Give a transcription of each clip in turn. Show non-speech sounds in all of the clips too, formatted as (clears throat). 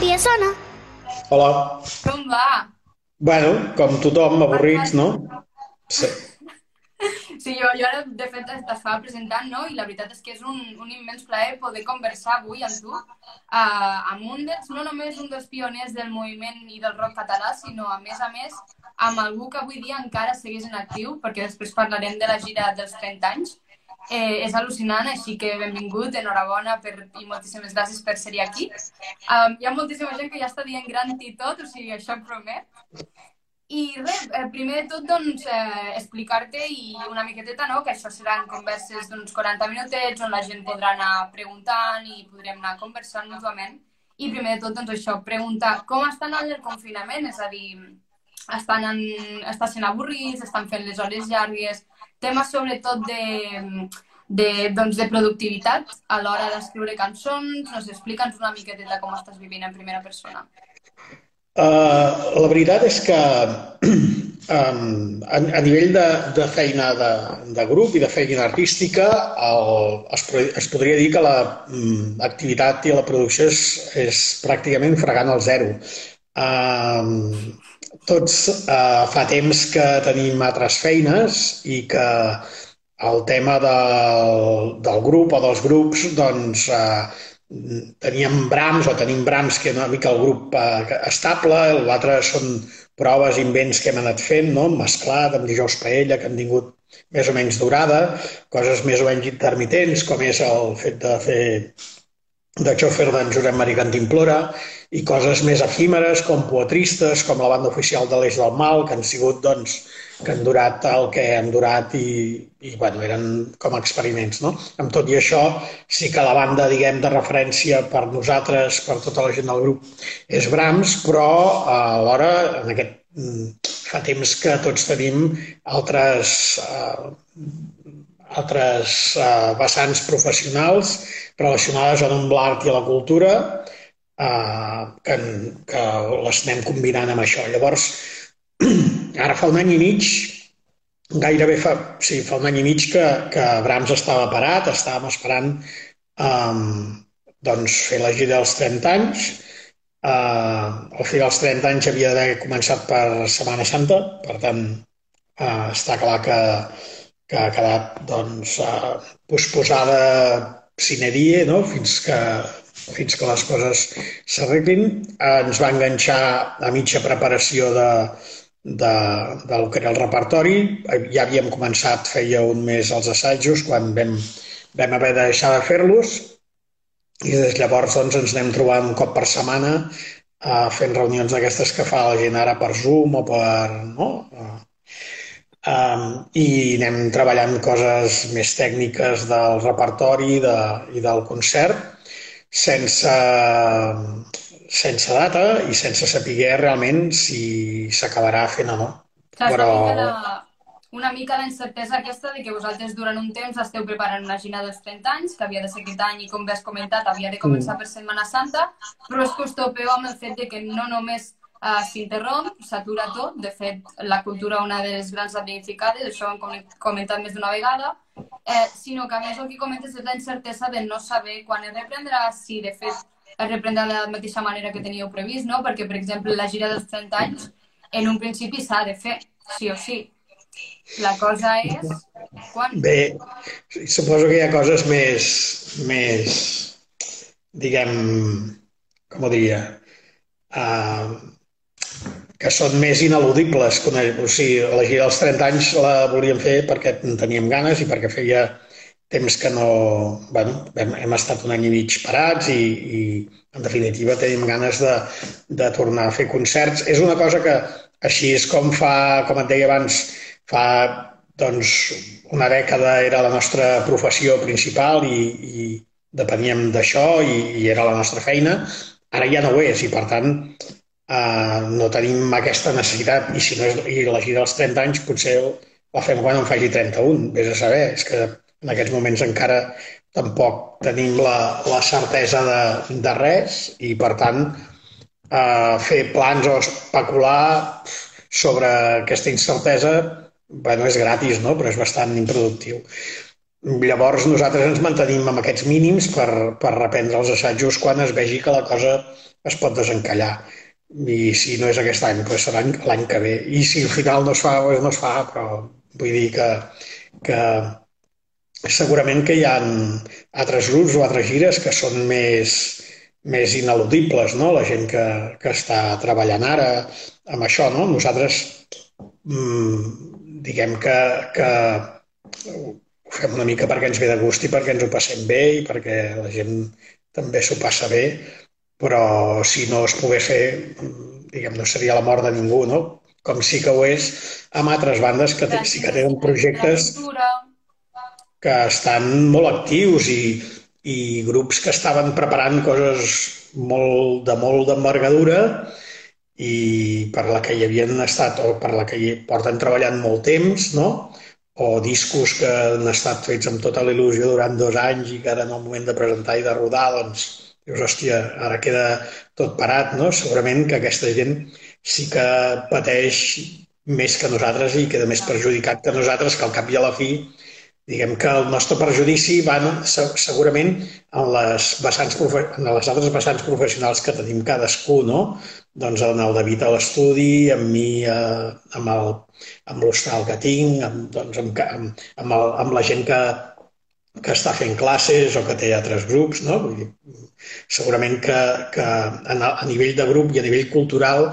Dia sona. Hola. Com va? Bueno, com tothom, avorrits, no? Sí. Sí, jo, jo ara, de fet, t'estava presentant, no? I la veritat és que és un, un immens plaer poder conversar avui amb tu, uh, amb un dels, no només un dels pioners del moviment i del rock català, sinó, a més a més, amb algú que avui dia encara segueix en actiu, perquè després parlarem de la gira dels 30 anys. Eh, és al·lucinant, així que benvingut, enhorabona per, i moltíssimes gràcies per ser aquí. Um, hi ha moltíssima gent que ja està dient gran i tot, o sigui, això promet. I res, eh, primer de tot, doncs, eh, explicar-te i una miqueteta, no?, que això seran converses d'uns 40 minutets on la gent podrà anar preguntant i podrem anar conversant mútuament. I primer de tot, doncs, això, preguntar com estan en el confinament, és a dir, estan, en, estan sent avorrits, estan fent les hores llargues, temes sobretot de, de, doncs, de productivitat a l'hora d'escriure cançons, no sé, explica'ns una miqueteta com estàs vivint en primera persona. Uh, la veritat és que (clears throat) um, a, a nivell de, de feina de, de grup i de feina artística el, es, es podria dir que l'activitat um, i la producció és, és pràcticament fregant al zero. Um, tots uh, fa temps que tenim altres feines i que el tema del, del grup o dels grups doncs, uh, teníem brams o tenim brams que una mica el grup eh, estable, l'altre són proves, invents que hem anat fent, no? mesclat amb dijous paella, que han tingut més o menys durada, coses més o menys intermitents, com és el fet de fer de xòfer d'en Josep Maria Cantimplora, i coses més efímeres, com poetristes, com la banda oficial de l'Eix del Mal, que han sigut doncs, que han durat el que han durat i, i bueno, eren com experiments. No? Amb tot i això, sí que la banda, diguem, de referència per nosaltres, per tota la gent del grup, és Brahms, però alhora, en aquest, mm, fa temps que tots tenim altres, uh, altres uh, vessants professionals relacionades amb l'art i la cultura uh, que, que les anem combinant amb això. Llavors, (clears throat) ara fa un any i mig, gairebé fa, sí, fa un any i mig que, que Brahms estava parat, estàvem esperant um, doncs, fer la gira dels 30 anys. Uh, el fi dels 30 anys havia d'haver començat per Setmana Santa, per tant, uh, està clar que, que ha quedat doncs, uh, posposada sine die, no? fins que fins que les coses s'arreglin. Ens va enganxar a mitja preparació de, de, del que era el repertori. Ja havíem començat, feia un mes, els assajos, quan vam, vam haver de deixar de fer-los i des de llavors doncs, ens anem trobant un cop per setmana uh, fent reunions d'aquestes que fa la gent ara per Zoom o per... No? Uh, um, I anem treballant coses més tècniques del repertori de, i del concert sense, sense data i sense saber realment si s'acabarà fent o no. Saps Però... una mica, la, incertesa aquesta de que vosaltres durant un temps esteu preparant una gira dels 30 anys, que havia de ser aquest any i com bé has comentat havia de començar mm. per Setmana Santa, però és que us topeu amb el fet de que no només uh, s'interromp, s'atura tot. De fet, la cultura una de les grans damnificades, això ho hem comentat més d'una vegada, eh, sinó que a més el que comentes és la incertesa de no saber quan es reprendrà, si de fet es reprendrà de la mateixa manera que teníeu previst, no? Perquè, per exemple, la gira dels 30 anys en un principi s'ha de fer, sí o sí. La cosa és quan? Bé, suposo que hi ha coses més, més diguem, com ho diria, uh, que són més ineludibles. O sigui, la gira dels 30 anys la volíem fer perquè en teníem ganes i perquè feia temps que no... Bueno, hem, hem estat un any i mig parats i, i en definitiva tenim ganes de, de tornar a fer concerts. És una cosa que així és com fa, com et deia abans, fa doncs, una dècada era la nostra professió principal i, i depeníem d'això i, i era la nostra feina. Ara ja no ho és i, per tant, eh, no tenim aquesta necessitat i si no és i la gira dels 30 anys potser la fem quan en faci 31, vés a saber, és que en aquests moments encara tampoc tenim la, la certesa de, de res i per tant eh, fer plans o especular sobre aquesta incertesa bueno, és gratis, no? però és bastant improductiu. Llavors nosaltres ens mantenim amb aquests mínims per, per reprendre els assajos quan es vegi que la cosa es pot desencallar. I si no és aquest any, doncs serà l'any que ve. I si al final no es fa, doncs no es fa, però vull dir que, que segurament que hi ha altres grups o altres gires que són més, més ineludibles, no? La gent que, que està treballant ara amb això, no? Nosaltres, mmm, diguem que, que ho fem una mica perquè ens ve de gust i perquè ens ho passem bé i perquè la gent també s'ho passa bé, però si no es pogués fer, diguem, no seria la mort de ningú, no? Com sí que ho és amb altres bandes que sí que tenen projectes que estan molt actius i, i grups que estaven preparant coses molt, de molt d'envergadura i per la que hi havien estat o per la que hi porten treballant molt temps, no? o discos que han estat fets amb tota la il·lusió durant dos anys i que ara en el moment de presentar i de rodar, doncs, dius, hòstia, ara queda tot parat, no? Segurament que aquesta gent sí que pateix més que nosaltres i queda més perjudicat que nosaltres, que al cap i a la fi diguem que el nostre perjudici va segurament en les, vessants, en les altres vessants professionals que tenim cadascú, no? Doncs en el David a l'estudi, amb mi, eh, amb el amb l'hostal que tinc, amb, doncs, amb, amb, amb, el, amb la gent que, que està fent classes o que té altres grups, no? Vull dir, segurament que, que a, nivell de grup i a nivell cultural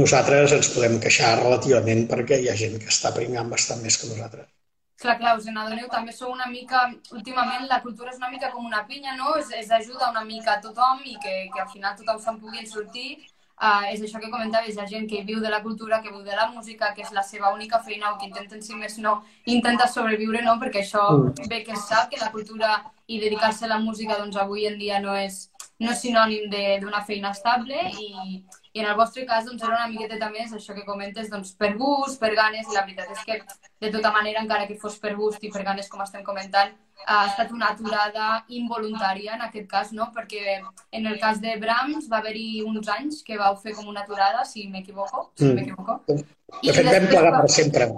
nosaltres ens podem queixar relativament perquè hi ha gent que està pringant bastant més que nosaltres. Clar, clar, us n'adoneu, també sou una mica... Últimament la cultura és una mica com una pinya, no? És, és ajuda una mica a tothom i que, que al final tothom se'n pugui sortir. Uh, és això que comentaves, la gent que viu de la cultura, que viu de la música, que és la seva única feina o que intenten, si més no, intenta sobreviure, no? Perquè això mm. bé que es sap que la cultura i dedicar-se a la música doncs avui en dia no és, no és sinònim d'una feina estable i, i en el vostre cas, doncs, era una miqueta també això que comentes, doncs, per gust, per ganes, i la veritat és que, de tota manera, encara que fos per gust i per ganes, com estem comentant, ha estat una aturada involuntària, en aquest cas, no? Perquè en el cas de Brahms va haver-hi uns anys que vau fer com una aturada, si m'equivoco, si mm. m'equivoco. De fet, vam plegar per sempre.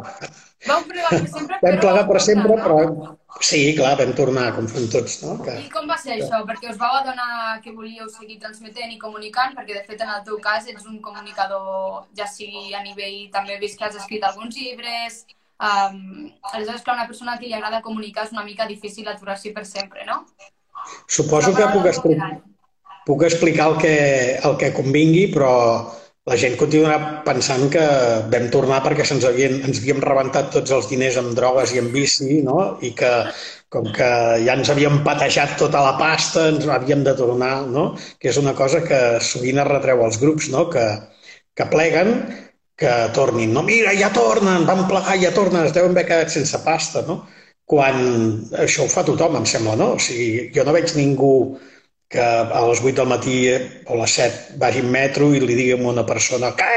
Vau plegar per sempre, però... Vam plegar per sempre, però sí, clar, vam tornar com fem tots, no? Que... I com va ser això? Perquè us vau adonar que volíeu seguir transmetent i comunicant, perquè de fet en el teu cas ets un comunicador, ja sigui a nivell, també he vist que has escrit alguns llibres, um, aleshores, clar, una persona que li agrada comunicar és una mica difícil aturar-s'hi per sempre, no? Suposo que puc explicar, puc explicar el que, el que convingui, però la gent continuarà pensant que vam tornar perquè se'ns havien, ens havíem rebentat tots els diners amb drogues i amb bici, no? I que, com que ja ens havíem patejat tota la pasta, ens havíem de tornar, no? Que és una cosa que sovint es retreu als grups, no? Que, que pleguen, que tornin. No, mira, ja tornen, van plegar, ja tornen, es deuen haver quedat sense pasta, no? Quan això ho fa tothom, em sembla, no? O sigui, jo no veig ningú que a les 8 del matí o a les 7 vagi en metro i li digui a una persona que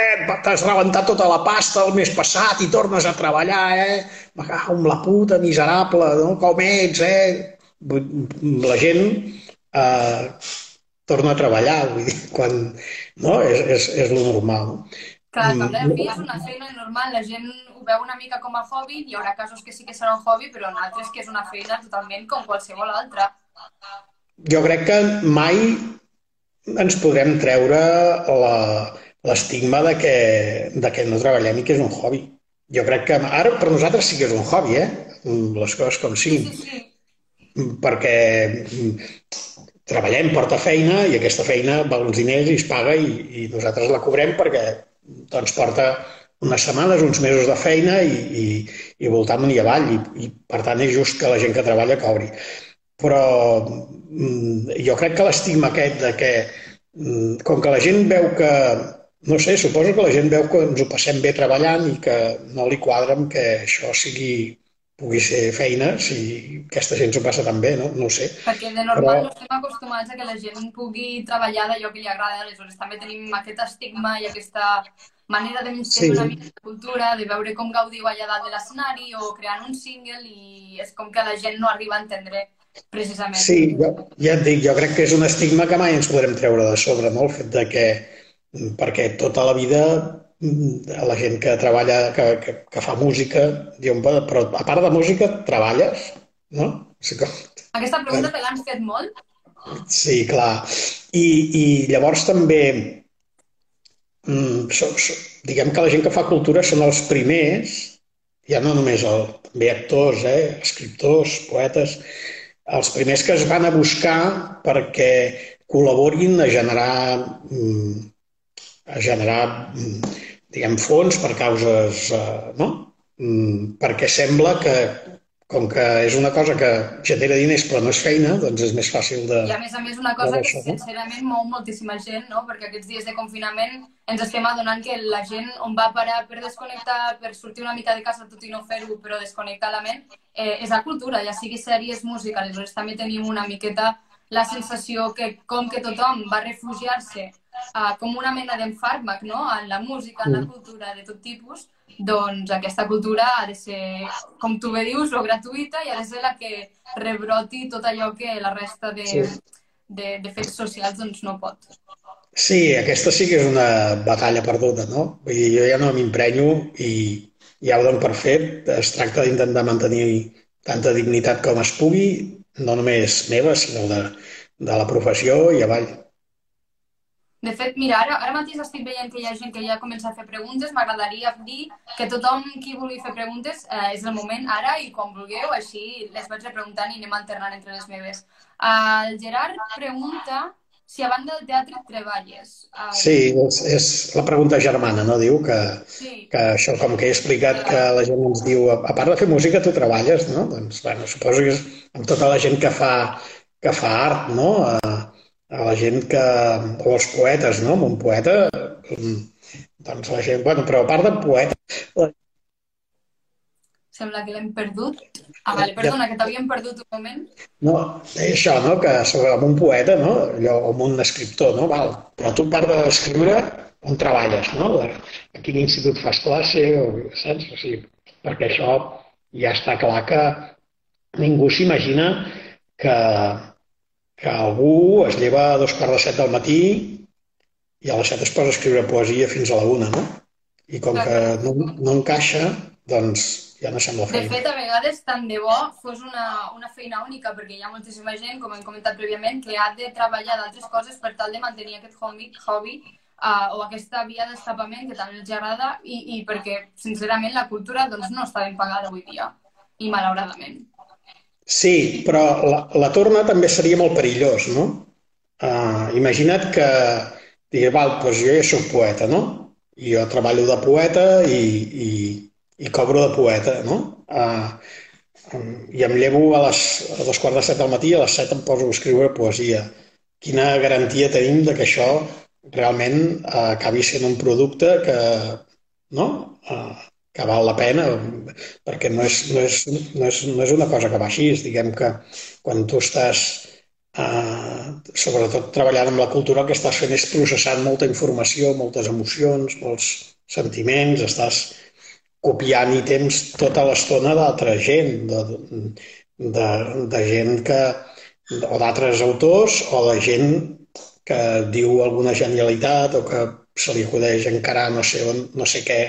t'has rebentat tota la pasta el mes passat i tornes a treballar, eh? Cago amb la puta, miserable, no? Com ets, eh? La gent eh, torna a treballar, vull dir, quan... No? És, és, és lo normal. Clar, també en fi és una feina normal, la gent ho veu una mica com a hobby, hi haurà casos que sí que serà un hobby, però en altres que és una feina totalment com qualsevol altra jo crec que mai ens podrem treure l'estigma de, que, de que no treballem i que és un hobby. Jo crec que ara per nosaltres sí que és un hobby, eh? Les coses com siguin. Perquè treballem, porta feina i aquesta feina val uns diners i es paga i, i nosaltres la cobrem perquè doncs, porta unes setmanes, uns mesos de feina i, i, i voltant i avall i, i per tant és just que la gent que treballa cobri però mm, jo crec que l'estigma aquest de que, mm, com que la gent veu que, no sé, suposo que la gent veu que ens ho passem bé treballant i que no li quadra amb que això sigui pugui ser feina si aquesta gent s'ho passa tan bé, no? No ho sé. Perquè de normal Però... no estem acostumats a que la gent pugui treballar d'allò que li agrada, aleshores també tenim aquest estigma i aquesta manera de menysprear sí. una mica de cultura, de veure com gaudiu allà dalt de l'escenari o creant un single i és com que la gent no arriba a entendre precisament. Sí, jo, ja et dic, jo crec que és un estigma que mai ens podrem treure de sobre, no? el fet de que, perquè tota la vida mm, la gent que treballa, que, que, que fa música, diu, però a part de música treballes, no? Sí, com... Aquesta pregunta te l'han fet molt? Sí, clar. I, i llavors també, mm, so, so, diguem que la gent que fa cultura són els primers, ja no només el, també actors, eh, escriptors, poetes, els primers que es van a buscar perquè col·laborin a generar, mm, a generar mm, diguem, fons per causes, eh, no? Perquè sembla que com que és una cosa que genera diners però no és feina, doncs és més fàcil de... I a més a més una cosa que sincerament mou moltíssima gent, no? perquè aquests dies de confinament ens estem adonant que la gent on va parar per desconnectar, per sortir una mica de casa tot i no fer-ho, però desconnectar la ment, eh, és la cultura, ja sigui sèries, música, aleshores també tenim una miqueta la sensació que com que tothom va refugiar-se uh, com una mena d'enfàrmac no? en la música, en la mm. cultura de tot tipus, doncs aquesta cultura ha de ser, com tu bé dius, o gratuïta i ha de ser la que rebroti tot allò que la resta de, sí. de, de fets socials doncs, no pot. Sí, aquesta sí que és una batalla perduda, no? Vull dir, jo ja no m'emprenyo i ja ho dono per fet. Es tracta d'intentar mantenir tanta dignitat com es pugui, no només meva, sinó de, de la professió i avall. De fet, mira, ara, ara mateix estic veient que hi ha gent que ja comença a fer preguntes. M'agradaria dir que tothom qui vulgui fer preguntes eh, és el moment ara i quan vulgueu, així les vaig repreguntant i anem alternant entre les meves. Uh, el Gerard pregunta si a banda del teatre treballes. Uh... Sí, és, és la pregunta germana, no? Diu que, sí. que això, com que he explicat que la gent ens diu, a part de fer música, tu treballes, no? Doncs, bueno, suposo que és amb tota la gent que fa, que fa art, no? Uh, a la gent que... o els poetes, no? un poeta, doncs la gent... Bueno, però a part de poeta... Sembla que l'hem perdut. Ah, vale, perdona, que t'havíem perdut un moment. No, això, no? Que sobre un poeta, no? Allò, amb un escriptor, no? Val. Però tu, a part d'escriure, on treballes, no? A quin institut fas classe, o, saps? O sigui, perquè això ja està clar que ningú s'imagina que, que algú es lleva a dos quarts de set del matí i a les set es posa a escriure poesia fins a la una, no? I com que no, no encaixa, doncs ja no sembla feina. De fet, a vegades tant de bo fos una, una feina única, perquè hi ha moltíssima gent, com hem comentat prèviament, que ha de treballar d'altres coses per tal de mantenir aquest hobby, hobby uh, o aquesta via d'escapament que també els agrada i, i perquè, sincerament, la cultura doncs, no està ben pagada avui dia, i malauradament. Sí, però la, la torna també seria molt perillós, no? Uh, imagina't que digui, val, doncs jo ja soc poeta, no? I jo treballo de poeta i, i, i cobro de poeta, no? Uh, I em llevo a les a dos quarts de set del matí i a les set em poso a escriure poesia. Quina garantia tenim de que això realment uh, acabi sent un producte que, no? Uh, que val la pena, perquè no és, no és, no és, no és una cosa que va així. Diguem que quan tu estàs, eh, sobretot treballant amb la cultura, el que estàs fent és processant molta informació, moltes emocions, molts sentiments, estàs copiant i temps tota l'estona d'altra gent, de, de, de gent que, o d'altres autors, o de gent que diu alguna genialitat o que se li acudeix encara no sé, on, no sé què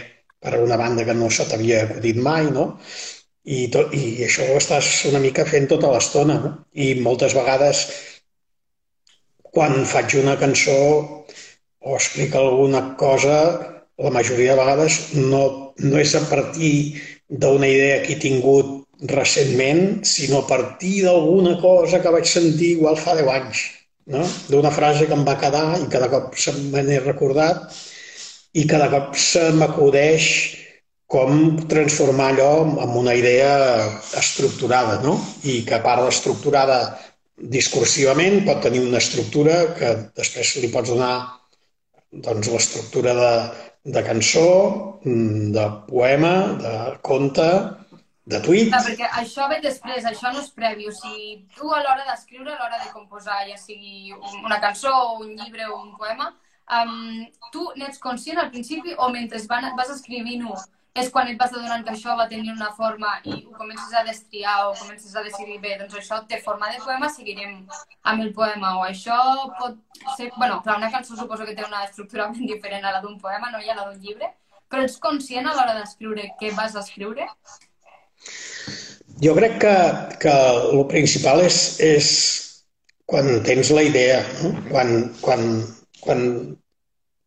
per una banda que no se t'havia acudit mai, no? I, tot, I això ho estàs una mica fent tota l'estona, no? I moltes vegades, quan faig una cançó o explica alguna cosa, la majoria de vegades no, no és a partir d'una idea que he tingut recentment, sinó a partir d'alguna cosa que vaig sentir igual fa 10 anys, no? d'una frase que em va quedar i cada cop se me n'he recordat i cada cop se m'acudeix com transformar allò en una idea estructurada, no? I que a part d'estructurada discursivament pot tenir una estructura que després li pots donar doncs, l'estructura de, de cançó, de poema, de conte, de tuit. Ah, perquè això ve després, això no és previ. O sigui, tu a l'hora d'escriure, a l'hora de composar, ja sigui una cançó, un llibre o un poema, um, tu n'ets conscient al principi o mentre van, vas escrivint-ho és quan et vas adonant que això va tenir una forma i ho comences a destriar o comences a decidir, bé, doncs això té forma de poema, seguirem amb el poema, o això pot ser... bueno, clar, una cançó suposo que té una estructura (laughs) ben diferent a la d'un poema, no hi ha la d'un llibre, però ets conscient a l'hora d'escriure què vas escriure? jo crec que, que el principal és, és quan tens la idea, no? quan, quan, quan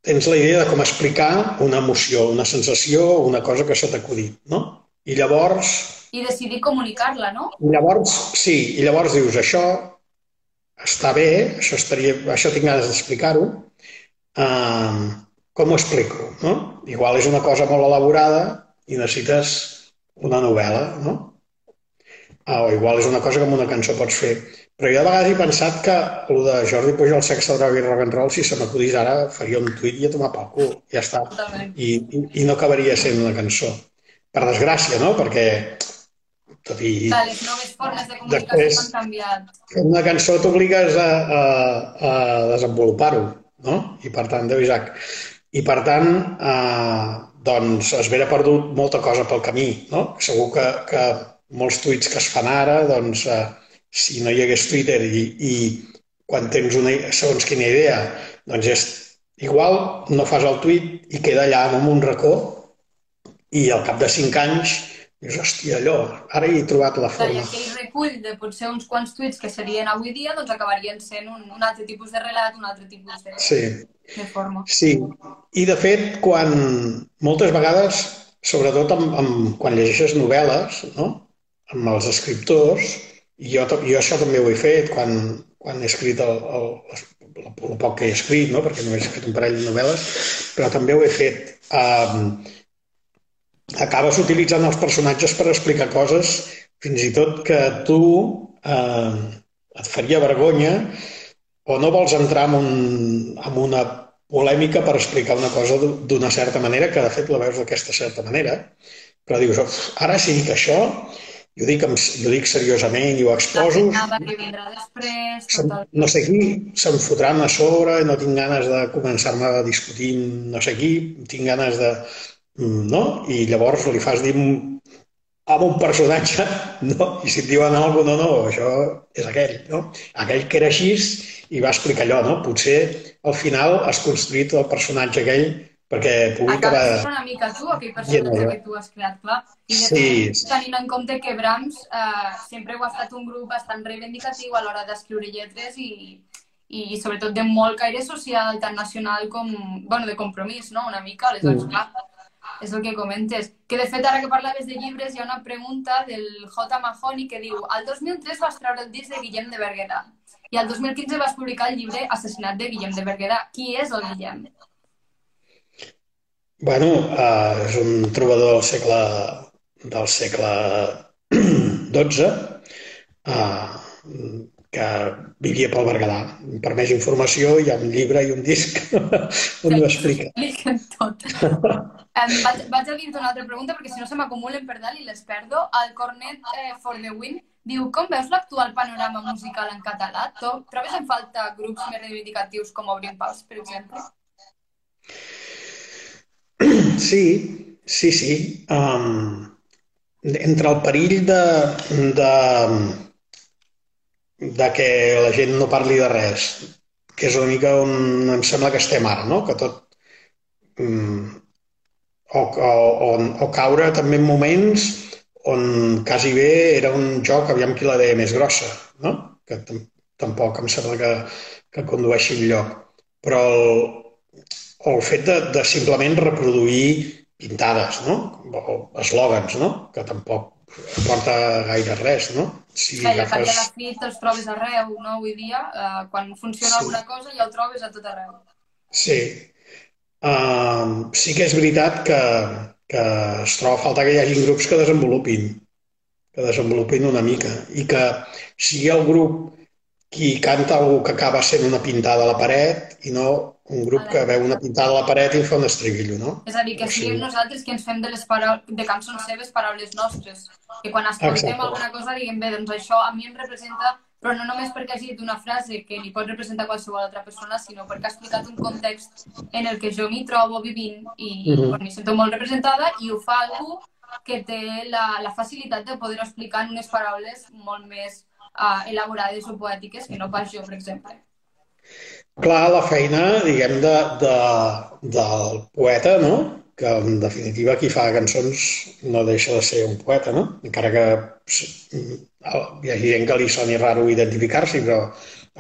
tens la idea de com explicar una emoció, una sensació, una cosa que s'ha acudit, no? I llavors... I decidir comunicar-la, no? I llavors, sí, i llavors dius, això està bé, això, estaria, això tinc ganes d'explicar-ho, uh, com ho explico, no? Igual és una cosa molt elaborada i necessites una novel·la, no? Uh, o igual és una cosa que amb una cançó pots fer. Però jo de vegades he pensat que el de Jordi Pujol, sexe, droga i rock and roll, si se m'acudís ara, faria un tuit i a tomar pel cul. Ja està. I, i, I no acabaria sent una cançó. Per desgràcia, no? Perquè tot i... Clar, les noves formes de comunicació després, han canviat. Una cançó t'obligues a, a, a desenvolupar-ho, no? I per tant, Déu Isaac. I per tant, eh, doncs es vera perdut molta cosa pel camí, no? Segur que, que molts tuits que es fan ara, doncs, eh, si no hi hagués Twitter i, i quan tens una, segons quina idea, doncs és igual, no fas el tuit i queda allà en un racó i al cap de cinc anys dius, hòstia, allò, ara hi he trobat la forma. I aquell recull de potser uns quants tuits que serien avui dia, doncs acabarien sent un, un altre tipus de relat, un altre tipus de, sí. de forma. Sí, i de fet, quan moltes vegades, sobretot amb, amb, quan llegeixes novel·les, no? amb els escriptors, jo, jo això també ho he fet quan, quan he escrit el, el, el, el poc que he escrit, no? perquè només he fet un parell de novel·les, però també ho he fet. Um, acabes utilitzant els personatges per explicar coses fins i tot que tu eh, et faria vergonya o no vols entrar en, un, en una polèmica per explicar una cosa d'una certa manera, que de fet la veus d'aquesta certa manera, però dius, ara si dic això, i ho dic, amb, ho dic seriosament i ho exposo. després, no sé qui, se'm fotran a sobre, no tinc ganes de començar-me a discutir no sé qui, tinc ganes de... Mm, no? I llavors li fas dir amb un personatge, (laughs) no? I si et diuen alguna no, no, això és aquell, no? Aquell que era així i va explicar allò, no? Potser al final has construït el personatge aquell perquè pugui acabar... Acabes una mica tu, aquell personatge que tu has creat, clar. I de sí. fet, tenint en compte que Brahms eh, sempre ho ha estat un grup bastant reivindicatiu a l'hora d'escriure lletres i, i sobretot de molt caire social, tant nacional com, bueno, de compromís, no?, una mica, aleshores, mm. clar, és el que comentes. Que, de fet, ara que parlaves de llibres, hi ha una pregunta del J. Mahoney que diu al 2003 vas treure el disc de Guillem de Berguedà i al 2015 vas publicar el llibre Assassinat de Guillem de Berguedà. Qui és el Guillem? Bueno, uh, és un trobador del segle, del segle XII uh, que vivia pel Berguedà. Per més informació hi ha un llibre i un disc (laughs) on ho explica. Tot. (laughs) um, vaig, vaig a dir-te una altra pregunta perquè si no se m'acumulen per dalt i les perdo. El Cornet eh, for the Win diu com veus l'actual panorama musical en català? Trobes en falta grups més reivindicatius com Obrim Paus, per exemple? Sí, sí, sí. Um, entre el perill de, de, de que la gent no parli de res, que és una mica on em sembla que estem ara, no? Que tot... Um, o, o, o, o caure també en moments on quasi bé era un joc, aviam qui la deia més grossa, no? Que tampoc em sembla que, que condueixi lloc. Però el, o el fet de, de simplement reproduir pintades, no? O eslògans, no? Que tampoc aporta gaire res, no? Si Clar, agafes... ja de fi te'ls trobes arreu, no? Avui dia, eh, quan funciona sí. alguna cosa ja el trobes a tot arreu. Sí. Uh, sí que és veritat que, que es troba a faltar que hi hagi grups que desenvolupin, que desenvolupin una mica i que sigui el grup qui canta algú que acaba sent una pintada a la paret i no un grup que veu una pintada a la paret i fa un estribillo, no? És a dir, que siguem nosaltres qui ens fem de, les paraules, de cançons seves paraules nostres. Que quan escoltem Exacte. alguna cosa diguem, bé, doncs això a mi em representa, però no només perquè hagi dit una frase que li pot representar qualsevol altra persona, sinó perquè ha explicat un context en el que jo m'hi trobo vivint i mm -hmm. m'hi sento molt representada i ho fa algú que té la, la facilitat de poder explicar en unes paraules molt més uh, elaborades o poètiques que no pas jo, per exemple. Clar, la feina, diguem, de, de, del poeta, no? que en definitiva qui fa cançons no deixa de ser un poeta, no? Encara que hi ha gent que li soni raro identificar-s'hi, però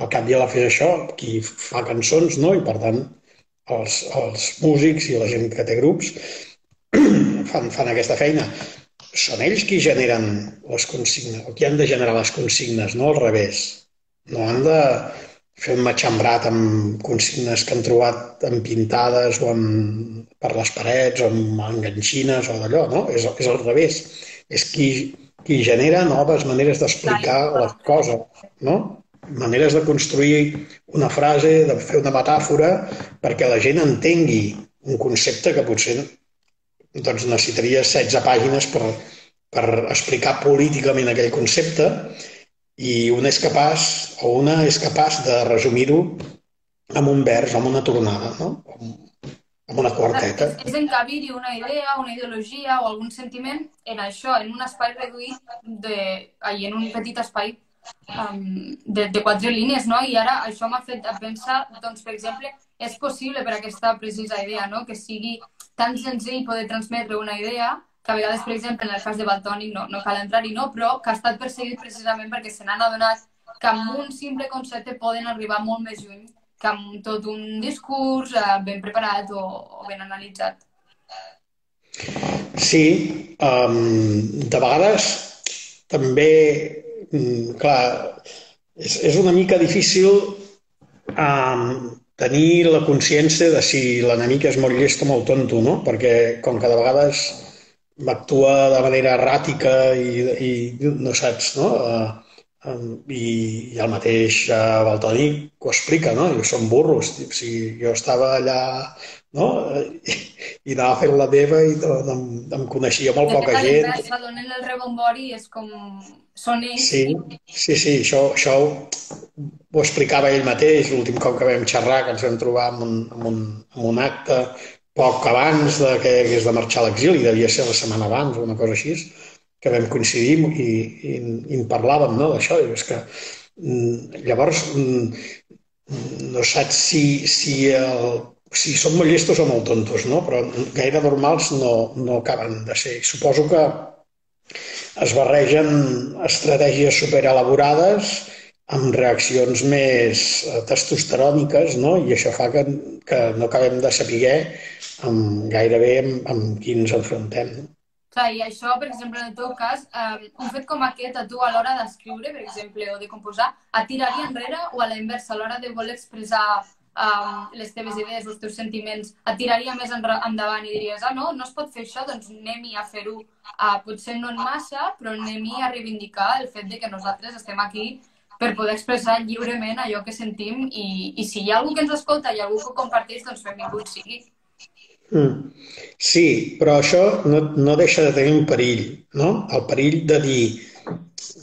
al cap i a la fi això, qui fa cançons, no? I per tant, els, els músics i la gent que té grups (clears throat) fan, fan aquesta feina. Són ells qui generen les consignes, o qui han de generar les consignes, no al revés. No han de, fer un matxembrat amb consignes que han trobat empintades o amb, per les parets o amb enganxines o d'allò, no? És, és al revés. És qui, qui genera noves maneres d'explicar les coses, no? Maneres de construir una frase, de fer una metàfora, perquè la gent entengui un concepte que potser doncs, necessitaria 16 pàgines per, per explicar políticament aquell concepte i un és capaç, o una és capaç de resumir-ho amb un vers, amb una tornada, no? amb una quarteta. És, és encabir-hi una idea, una ideologia o algun sentiment en això, en un espai reduït, de, ai, en un petit espai um, de, de quatre línies, no? I ara això m'ha fet pensar, doncs, per exemple, és possible per aquesta precisa idea, no? Que sigui tan senzill poder transmetre una idea que a vegades, per exemple, en el cas de Baltònic no, no cal entrar-hi, no, però que ha estat perseguit precisament perquè se n'han adonat que amb un simple concepte poden arribar molt més lluny que amb tot un discurs eh, ben preparat o, o ben analitzat. Sí, um, de vegades també, mm, clar, és, és una mica difícil um, tenir la consciència de si l'enemic és molt llest o molt tonto, no? Perquè com que de vegades actua de manera erràtica i, i no saps, no? Uh, i, i el mateix uh, Baltoni ho explica, no? Diu, són burros. Diu, si jo estava allà no? I, i anava fent la meva i em, em coneixia molt de poca gent. Fet, donen el rebombori és com... Són ells. Sí, sí, sí això, això ho, ho explicava ell mateix l'últim cop que vam xerrar, que ens vam trobar en un, en un, en un acte poc abans de que hagués de marxar a l'exili, devia ser la setmana abans o una cosa així, que vam coincidir i, i, i en parlàvem no, d'això. És que mm, llavors mm, no saps si, si, el, si són molt llestos o molt tontos, no? però gaire normals no, no acaben de ser. Suposo que es barregen estratègies superelaborades amb reaccions més eh, testosteròniques, no? i això fa que, que no acabem de saber amb, gairebé amb, amb qui ens enfrontem. No? Clar, i això, per exemple, en el teu cas, eh, un fet com aquest, a tu a l'hora d'escriure, per exemple, o de composar, et tiraria enrere o a la inversa, a l'hora de voler expressar um, les teves idees, els teus sentiments, et tiraria més endavant i diries, ah, no, no es pot fer això, doncs anem-hi a fer-ho, uh, potser no en massa, però anem-hi a reivindicar el fet de que nosaltres estem aquí per poder expressar lliurement allò que sentim i, i si hi ha algú que ens escolta i algú que ho comparteix, doncs benvingut sigui. Mm. Sí, però això no, no deixa de tenir un perill, no? El perill de dir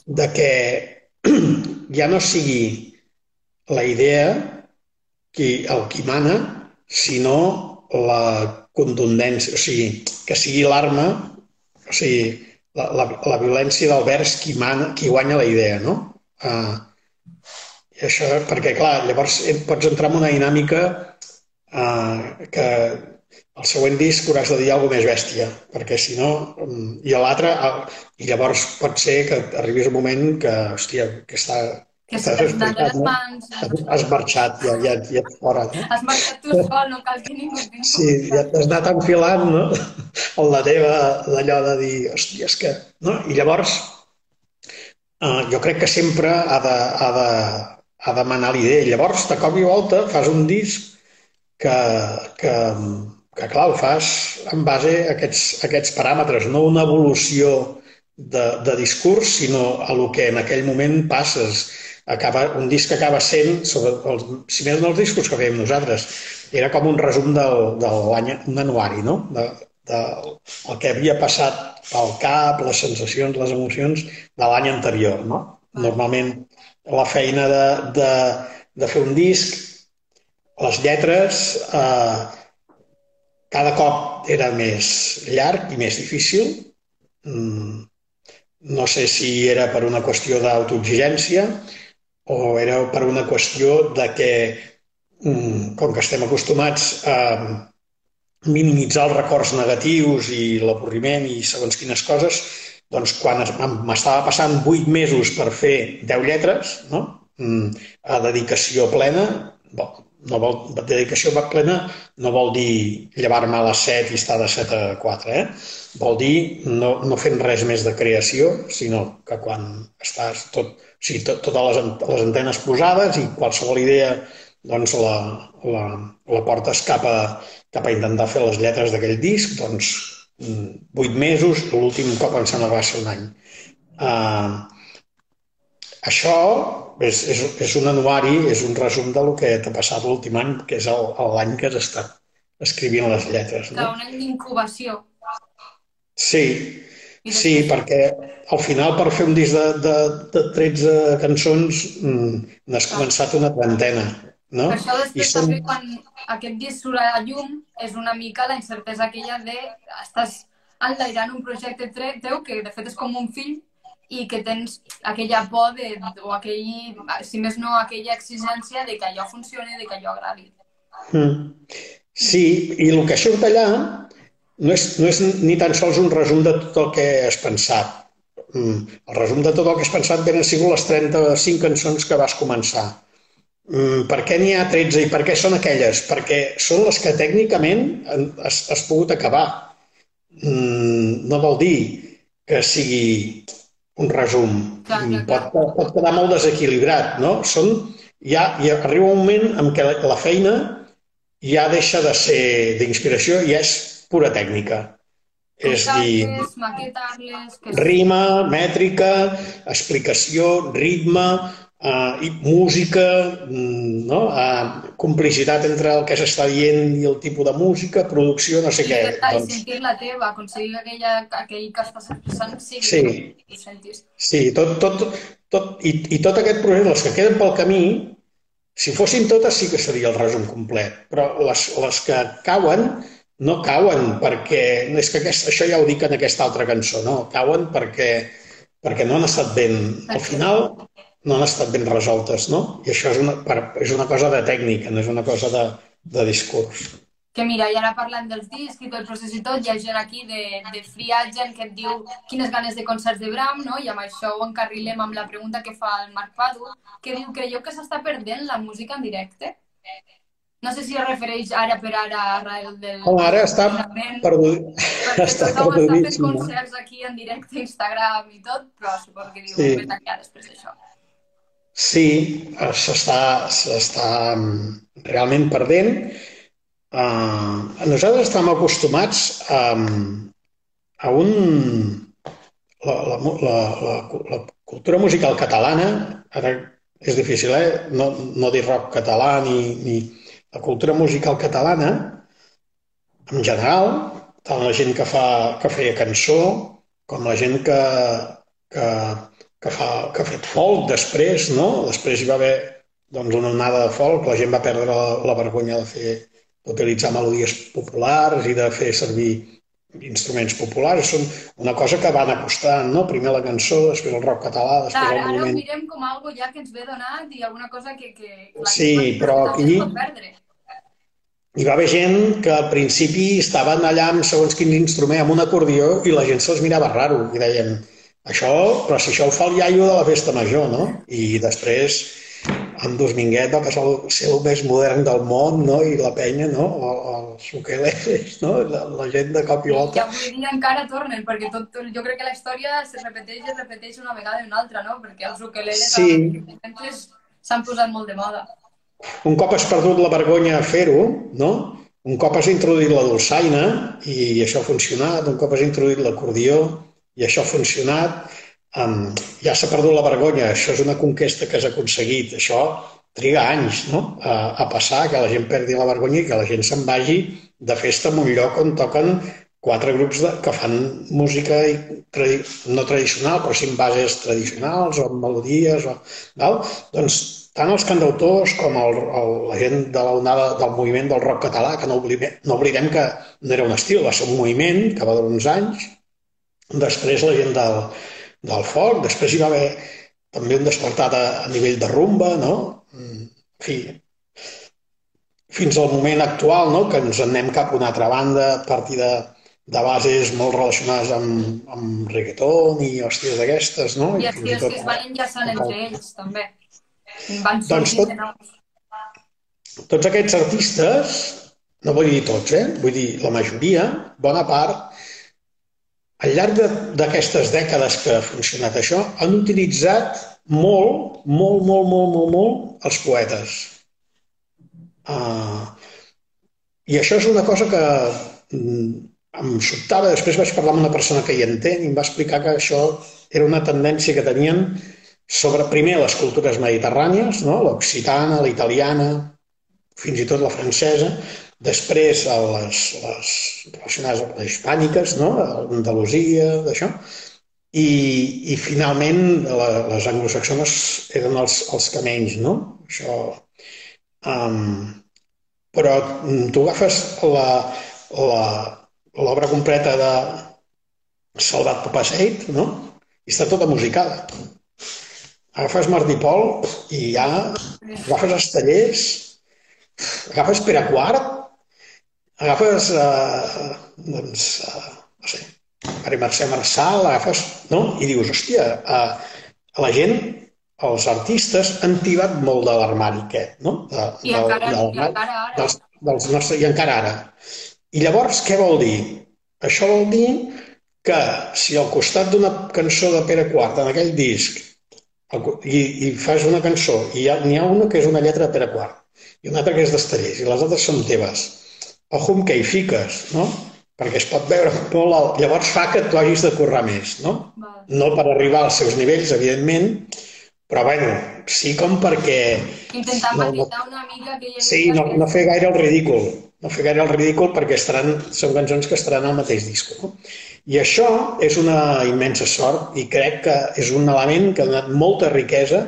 de que (clears throat) ja no sigui la idea qui, el qui mana, sinó la contundència, o sigui, que sigui l'arma, o sigui, la, la, la violència del vers qui, mana, qui guanya la idea, no? Uh, I això, perquè, clar, llavors pots entrar en una dinàmica uh, que el següent disc hauràs de dir alguna més bèstia, perquè si no... Mm, I l'altre, i llavors pot ser que arribis un moment que, hòstia, que està... Que has, explicat, no? mans, has marxat, ja, ja, ja ets fora. No? Has marxat tu sol, no cal que ningú. Sí, ja t'has anat enfilant, no? En la teva, d'allò de dir, hòstia, és que... No? I llavors, Uh, jo crec que sempre ha de, ha de, ha de manar l'idea. Llavors, de cop i volta, fas un disc que, que, que clar, ho fas en base a aquests, a aquests paràmetres, no una evolució de, de discurs, sinó a lo que en aquell moment passes. Acaba, un disc acaba sent, sobre els, si més no els discos que fèiem nosaltres, era com un resum del, de l'any, un anuari, no? De, del el que havia passat pel cap, les sensacions, les emocions de l'any anterior. No? Normalment la feina de, de, de fer un disc, les lletres, eh, cada cop era més llarg i més difícil. Mm, no sé si era per una qüestió d'autoexigència o era per una qüestió de que, mm, com que estem acostumats a, minimitzar els records negatius i l'avorriment i segons quines coses, doncs quan m'estava passant vuit mesos per fer 10 lletres, no? Mm, a dedicació plena, bon, no vol, dedicació plena no vol dir llevar-me a les 7 i estar de 7 a 4, eh? Vol dir no, no fent res més de creació, sinó que quan estàs tot, o sigui, tot, totes les, les antenes posades i qualsevol idea doncs la, la, la portes cap cap a intentar fer les lletres d'aquell disc, doncs vuit mesos, l'últim cop em sembla va ser un any. Uh, això és, és, és un anuari, és un resum del que t'ha passat l'últim any, que és l'any que has estat escrivint les lletres. No? Un any d'incubació. Sí, sí, perquè al final per fer un disc de, de, de 13 cançons mm, n'has començat una trentena. No? Per això després I són... quan aquest disc surt a la llum és una mica la incertesa aquella de estàs enlairant un projecte teu que de fet és com un fill i que tens aquella por de, o aquell, si més no, aquella exigència de que allò funcioni, de que allò agradi. Mm. Sí, i el que surt allà no és, no és ni tan sols un resum de tot el que has pensat. Mm. El resum de tot el que has pensat ben sigut les 35 cançons que vas començar. Mm, per què n'hi ha 13 i per què són aquelles? Perquè són les que tècnicament has, has pogut acabar. No vol dir que sigui un resum. Clar, clar, clar. Pot, pot quedar molt desequilibrat, no? Són, ja, ja arriba un moment en què la, la feina ja deixa de ser d'inspiració i és pura tècnica. És dir, rima, mètrica, explicació, ritme, uh, i música, mm, no? uh, complicitat entre el que s'està dient i el tipus de música, producció, no sé I què. I doncs... sentir la teva, aconseguir aquella, aquell que estàs expressant sigui sí. i sentis. Sí, tot, tot, tot, i, i tot aquest procés, les que queden pel camí, si fossin totes sí que seria el resum complet, però les, les que cauen no cauen perquè, és que aquest, això ja ho dic en aquesta altra cançó, no, cauen perquè, perquè no han estat ben... Al final, no han estat ben resoltes, no? I això és una, és una cosa de tècnica, no és una cosa de, de discurs. Que mira, i ara parlant dels discs i tot procés i tot, hi ha gent aquí de, de Free Agent que et diu quines ganes de concerts de Bram, no? I amb això ho encarrilem amb la pregunta que fa el Marc Padu, que diu, creieu que s'està perdent la música en directe? No sé si es refereix ara per ara a arrel del... Oh, ara està perdut. (laughs) Està tothom està fent concerts aquí en directe, Instagram i tot, però suposo que diu sí. enllà després d'això. Sí, s'està mm, realment perdent. Uh, nosaltres estem acostumats a, a un... La, la, la, la, la cultura musical catalana, ara és difícil, eh? no, no dir rock català ni, ni la cultura musical catalana, en general, tant la gent que, fa, que feia cançó, com la gent que, que que, fa, que ha fet folk després, no? Després hi va haver doncs, una onada de folk, la gent va perdre la, la vergonya de fer d'utilitzar melodies populars i de fer servir instruments populars. Són una cosa que van acostant, no? Primer la cançó, després el rock català, després Clar, el moviment... Ara ho mirem com algo ja que ens ve donat i alguna cosa que... que sí, però aquí... Hi va haver gent que al principi estaven allà amb segons quin instrument, amb un acordió, i la gent se'ls mirava raro i deien, això, però si això ho fa el iaio de la festa major, no? I després, en Dominguet va passar a ser el més modern del món, no? I la penya, no? Els ukeleles, no? La, la gent de cop i volta. I avui dia encara tornen, perquè tot, tot, jo crec que la història se repeteix i es repeteix una vegada i una altra, no? Perquè els ukeleles sí. s'han posat molt de moda. Un cop has perdut la vergonya a fer-ho, no? Un cop has introduït la dolçaina i això ha funcionat, un cop has introduït l'acordió, i això ha funcionat. Um, ja s'ha perdut la vergonya, això és una conquesta que has aconseguit, això triga anys no? a, a passar, que la gent perdi la vergonya i que la gent se'n vagi de festa en un lloc on toquen quatre grups de, que fan música tradi no tradicional, però sí bases tradicionals o amb melodies. O, val? Doncs tant els cantautors com el, el, la gent de la onada del moviment del rock català, que no oblidem, no oblidem que no era un estil, va ser un moviment que va durar uns anys, Després la gent del, del foc, després hi va haver també un despertat a, a nivell de rumba, no? En fi, fins al moment actual, no? que ens anem cap a una altra banda a partir de, de bases molt relacionades amb, amb reggaeton i hòsties d'aquestes, no? I els tios que es van enllaçant entre ells, també. Van doncs tot, tots aquests artistes, no vull dir tots, eh? vull dir la majoria, bona part, al llarg d'aquestes dècades que ha funcionat això, han utilitzat molt, molt, molt, molt, molt, molt els poetes. Uh, I això és una cosa que mm, em sobtava. Després vaig parlar amb una persona que hi entén i em va explicar que això era una tendència que tenien sobre, primer, les cultures mediterrànies, no? l'occitana, la italiana, fins i tot la francesa, Després, a les, les relacionades hispàniques, no? Andalusia, d'això. I, I finalment la, les anglosaxones eren els, els que menys, no? Això... Um, però tu agafes l'obra completa de Salvat Papaseit, no? I està tota musicada. Agafes Martí Pol i ja agafes Estellers, agafes Pere Quart agafes, eh, doncs, eh, no sé, Maria Mercè Marçal, agafes, no? I dius, hòstia, eh, la gent, els artistes han tibat molt de l'armari aquest, no? De, I, del, encara, del, i encara ara. Dels, dels nostres, I encara ara. I llavors, què vol dir? Això vol dir que si al costat d'una cançó de Pere Quart, en aquell disc, i, i fas una cançó, i n'hi ha, ha una que és una lletra de Pere Quart, i una altra que és d'Estellers, i les altres són teves, ojo amb què hi fiques, no? Perquè es pot veure molt alt. Llavors fa que tu hagis de currar més, no? No per arribar als seus nivells, evidentment, però bueno, sí com perquè... Intentar no, no, una mica que Sí, no, no fer gaire el ridícul. No fer gaire el ridícul perquè estaran, són cançons que estaran al mateix disc. No? I això és una immensa sort i crec que és un element que ha donat molta riquesa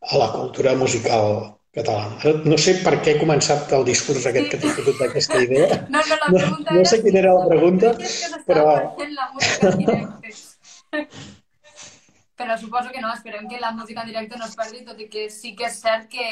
a la cultura musical catalana. No sé per què he començat el discurs aquest que t'he fotut d'aquesta idea. (laughs) No, no, la pregunta no, no sé quina era la pregunta, però... (laughs) Però suposo que no, esperem que la música en directe no es perdi, tot i que sí que és cert que,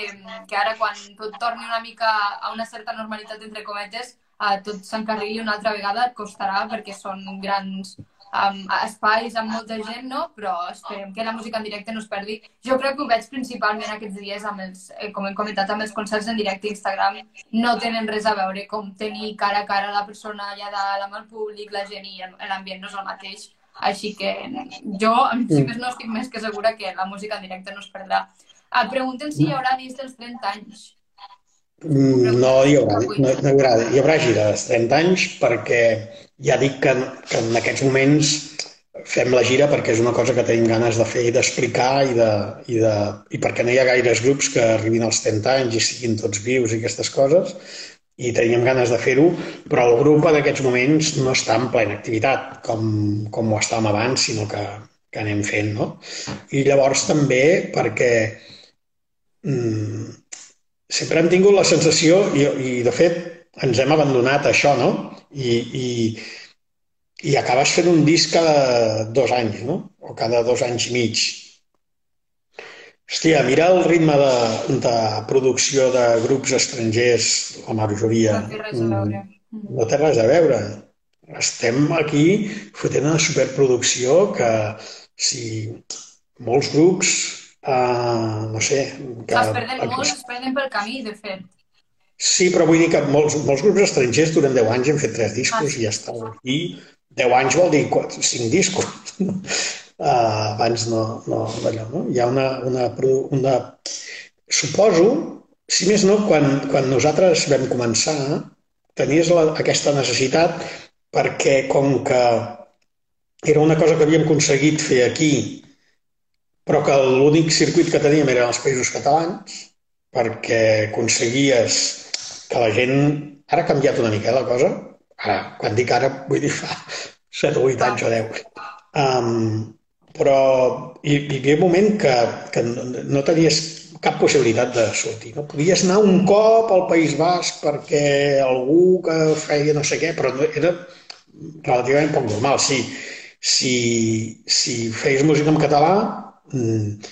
que ara quan tot torni una mica a una certa normalitat, entre cometes, a tot s'encarrili una altra vegada et costarà perquè són grans amb espais amb molta gent, no? però esperem que la música en directe no es perdi. Jo crec que ho veig principalment aquests dies, amb els, eh, com hem comentat, amb els concerts en directe a Instagram, no tenen res a veure com tenir cara a cara la persona allà dalt amb el públic, la gent i l'ambient no és el mateix. Així que jo, si més no, estic més que segura que la música en directe no es perdrà. Et pregunten si hi haurà disc dels 30 anys. Mm, no hi haurà, no, no hi haurà, hi haurà gira dels 30 anys perquè ja dic que, que en aquests moments fem la gira perquè és una cosa que tenim ganes de fer i d'explicar i, de, i, de, i perquè no hi ha gaires grups que arribin als 30 anys i siguin tots vius i aquestes coses i teníem ganes de fer-ho, però el grup en aquests moments no està en plena activitat com, com ho estàvem abans, sinó que, que anem fent, no? I llavors també perquè mm, sempre hem tingut la sensació, i, i de fet ens hem abandonat a això, no? i, i, i acabes fent un disc cada dos anys, no? O cada dos anys i mig. Hòstia, mira el ritme de, de producció de grups estrangers, la majoria. No té res a veure. No té res a veure. Estem aquí fotent una superproducció que si molts grups, uh, no sé... Que, es perden molts, es perden pel camí, de fet. Sí, però vull dir que molts, molts grups estrangers durant 10 anys han fet 3 discos ah. i ja està. I 10 anys vol dir 4, 5 discos. uh, (laughs) abans no, no d'allò, no? Hi ha una, una, una... Suposo, si més no, quan, quan nosaltres vam començar, tenies la, aquesta necessitat perquè com que era una cosa que havíem aconseguit fer aquí, però que l'únic circuit que teníem eren els països catalans, perquè aconseguies que la gent... Ara ha canviat una mica eh, la cosa. Ara, quan dic ara, vull dir fa 7 o 8 anys o 10. Um, però hi, hi havia un moment que, que no, tenies cap possibilitat de sortir. No? Podies anar un cop al País Basc perquè algú que feia no sé què, però no, era relativament poc normal. Si, si, si feies música en català, mm,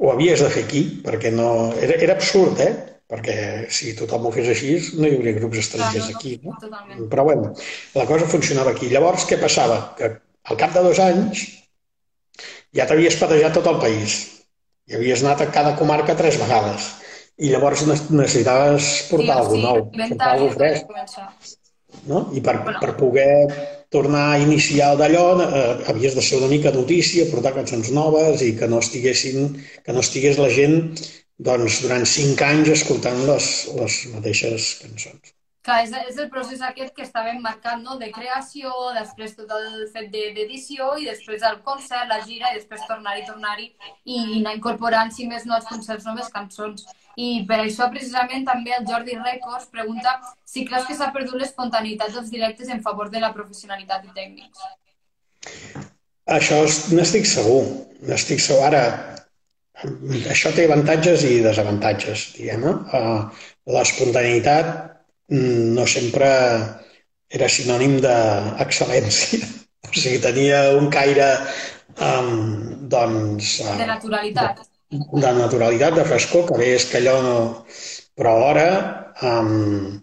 ho havies de fer aquí, perquè no... Era, era absurd, eh? perquè si tothom ho fes així no hi hauria grups estrangers Clar, no, no, aquí. No? totalment. Però bueno, la cosa funcionava aquí. Llavors, què passava? Que al cap de dos anys ja t'havies patejat tot el país i havies anat a cada comarca tres vegades i llavors ne- necessitaves portar sí, alguna nou, inventar portar alguna fresc. començar. No? I per, Bueno. per poder tornar a iniciar d'allò eh, havies de ser una mica notícia, portar cançons noves i que no estiguessin, que no estigués la gent doncs, durant cinc anys escoltant les, les mateixes cançons. Clar, és, és el procés aquest que estàvem marcant, no? De creació, després tot el fet de- d'edició i després el concert, la gira i després tornar-hi, tornar-hi i, i anar incorporant, si més no, als concerts noves cançons. I per això, precisament, també el Jordi Records pregunta si creus que s'ha perdut l'espontaneïtat dels directes en favor de la professionalitat i tècnics. Això n'estic segur, n'estic segur. Ara, això té avantatges i desavantatges, diguem-ne. Uh, L'espontaneïtat mm, no sempre era sinònim d'excel·lència. (laughs) O sigui, tenia un caire, um, doncs, uh, De naturalitat. de naturalitat, de frescor, que bé és que allò no... Però alhora, um,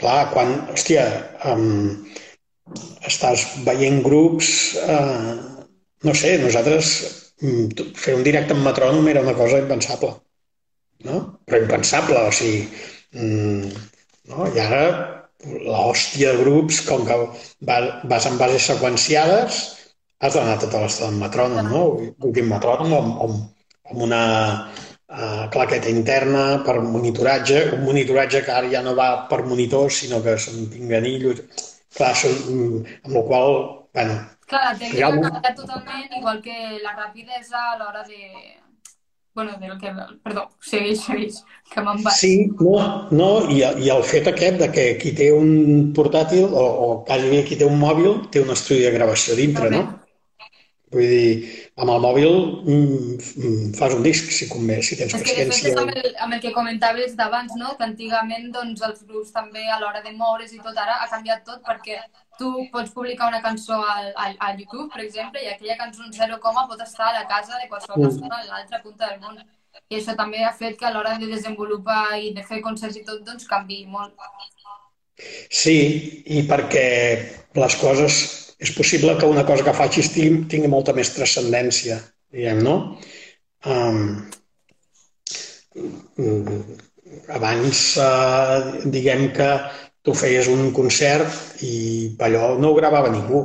clar, quan, hòstia, um, estàs veient grups, uh, no sé, nosaltres mm, fer un directe amb metrònom era una cosa impensable, no? Però impensable, o sigui, mm, no? I ara l'hòstia de grups, com que va- vas en bases seqüenciades, has d'anar tota l'estona amb metrònom, no? Vull dir, metrònom o amb, amb, una uh, claqueta interna per monitoratge, un monitoratge que ara ja no va per monitors, sinó que són pinganillos. Clar, són, mm, amb la qual bueno, Clar, la tècnica ha Realment- canviat totalment, igual que la rapidesa a l'hora de... Bueno, del que... Perdó, segueix, segueix, que me'n vaig. Sí, no, no i, i el fet aquest de que qui té un portàtil o, o quasi bé qui té un mòbil té un estudi de gravació dintre, no? Vull dir, amb el mòbil mm, mm, fas un disc, si convé, si tens És que de fet paciència. és amb el, amb el que comentaves d'abans, no? que antigament doncs, els grups també a l'hora de moure's i tot ara ha canviat tot perquè tu pots publicar una cançó al, al, a YouTube, per exemple, i aquella cançó en 0, pot estar a la casa de qualsevol Mm. persona a l'altra punta del món. I això també ha fet que a l'hora de desenvolupar i de fer concerts i tot, doncs canvi molt. Sí, i perquè les coses... És possible que una cosa que facis tingui, tingui molta més transcendència, diguem, no? Um, abans, eh, diguem que tu feies un concert i allò no ho gravava ningú,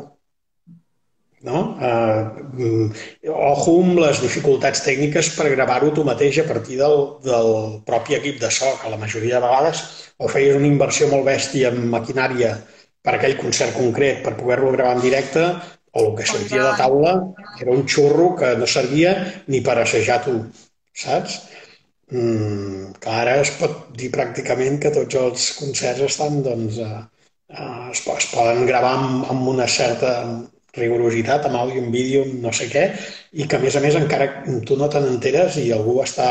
no? Mm, ojo amb les dificultats tècniques per gravar-ho tu mateix a partir del, del propi equip de so, que la majoria de vegades o feies una inversió molt bèstia en maquinària per aquell concert concret per poder-lo gravar en directe, o el que sortia de taula era un xurro que no servia ni per assajar tu, saps? Mm, que ara es pot dir pràcticament que tots els concerts estan, doncs, eh, eh, es, es poden gravar amb, amb una certa rigorositat, amb àudio, amb vídeo, amb no sé què, i que a més a més encara tu no te n'enteres i algú està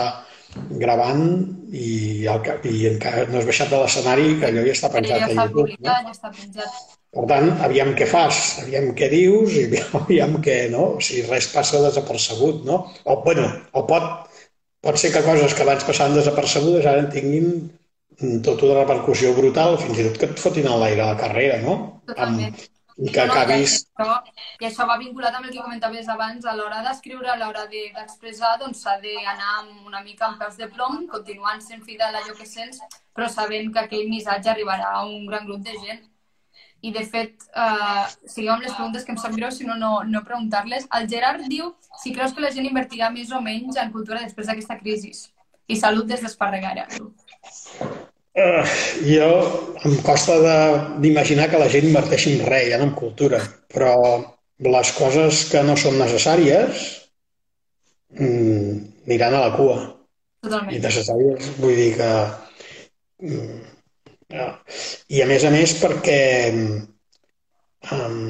gravant i, el, i encara no has baixat de l'escenari que allò ja està Ja penjat a està YouTube. No? ja està penjat. Per tant, aviam què fas, aviam què dius i (laughs) aviam què, no? O sigui, res passa desapercebut, no? O, bueno, o pot, pot ser que coses que abans passaven desapercebudes ara en tinguin mm, tota una repercussió brutal, fins i tot que et fotin a l'aire a la carrera, no? Totalment. Amb, I que No, no, acabis... I això, I això va vinculat amb el que comentaves abans, a l'hora d'escriure, a l'hora de- d'expressar, doncs s'ha d'anar una mica amb peus de plom, continuant sent fidel a allò que sents, però sabent que aquell missatge arribarà a un gran grup de gent. I, de fet, eh, sigueu amb les preguntes que em sap greu, si no, no, no preguntar-les. El Gerard diu si creus que la gent invertirà més o menys en cultura després d'aquesta crisi. I salut des d'Esparregara. Uh, jo em costa d'imaginar que la gent inverteixi en res, ja no en cultura, però les coses que no són necessàries mm, aniran a la cua. I Totalment. necessàries, vull dir que... mm, ja. I a més a més perquè um,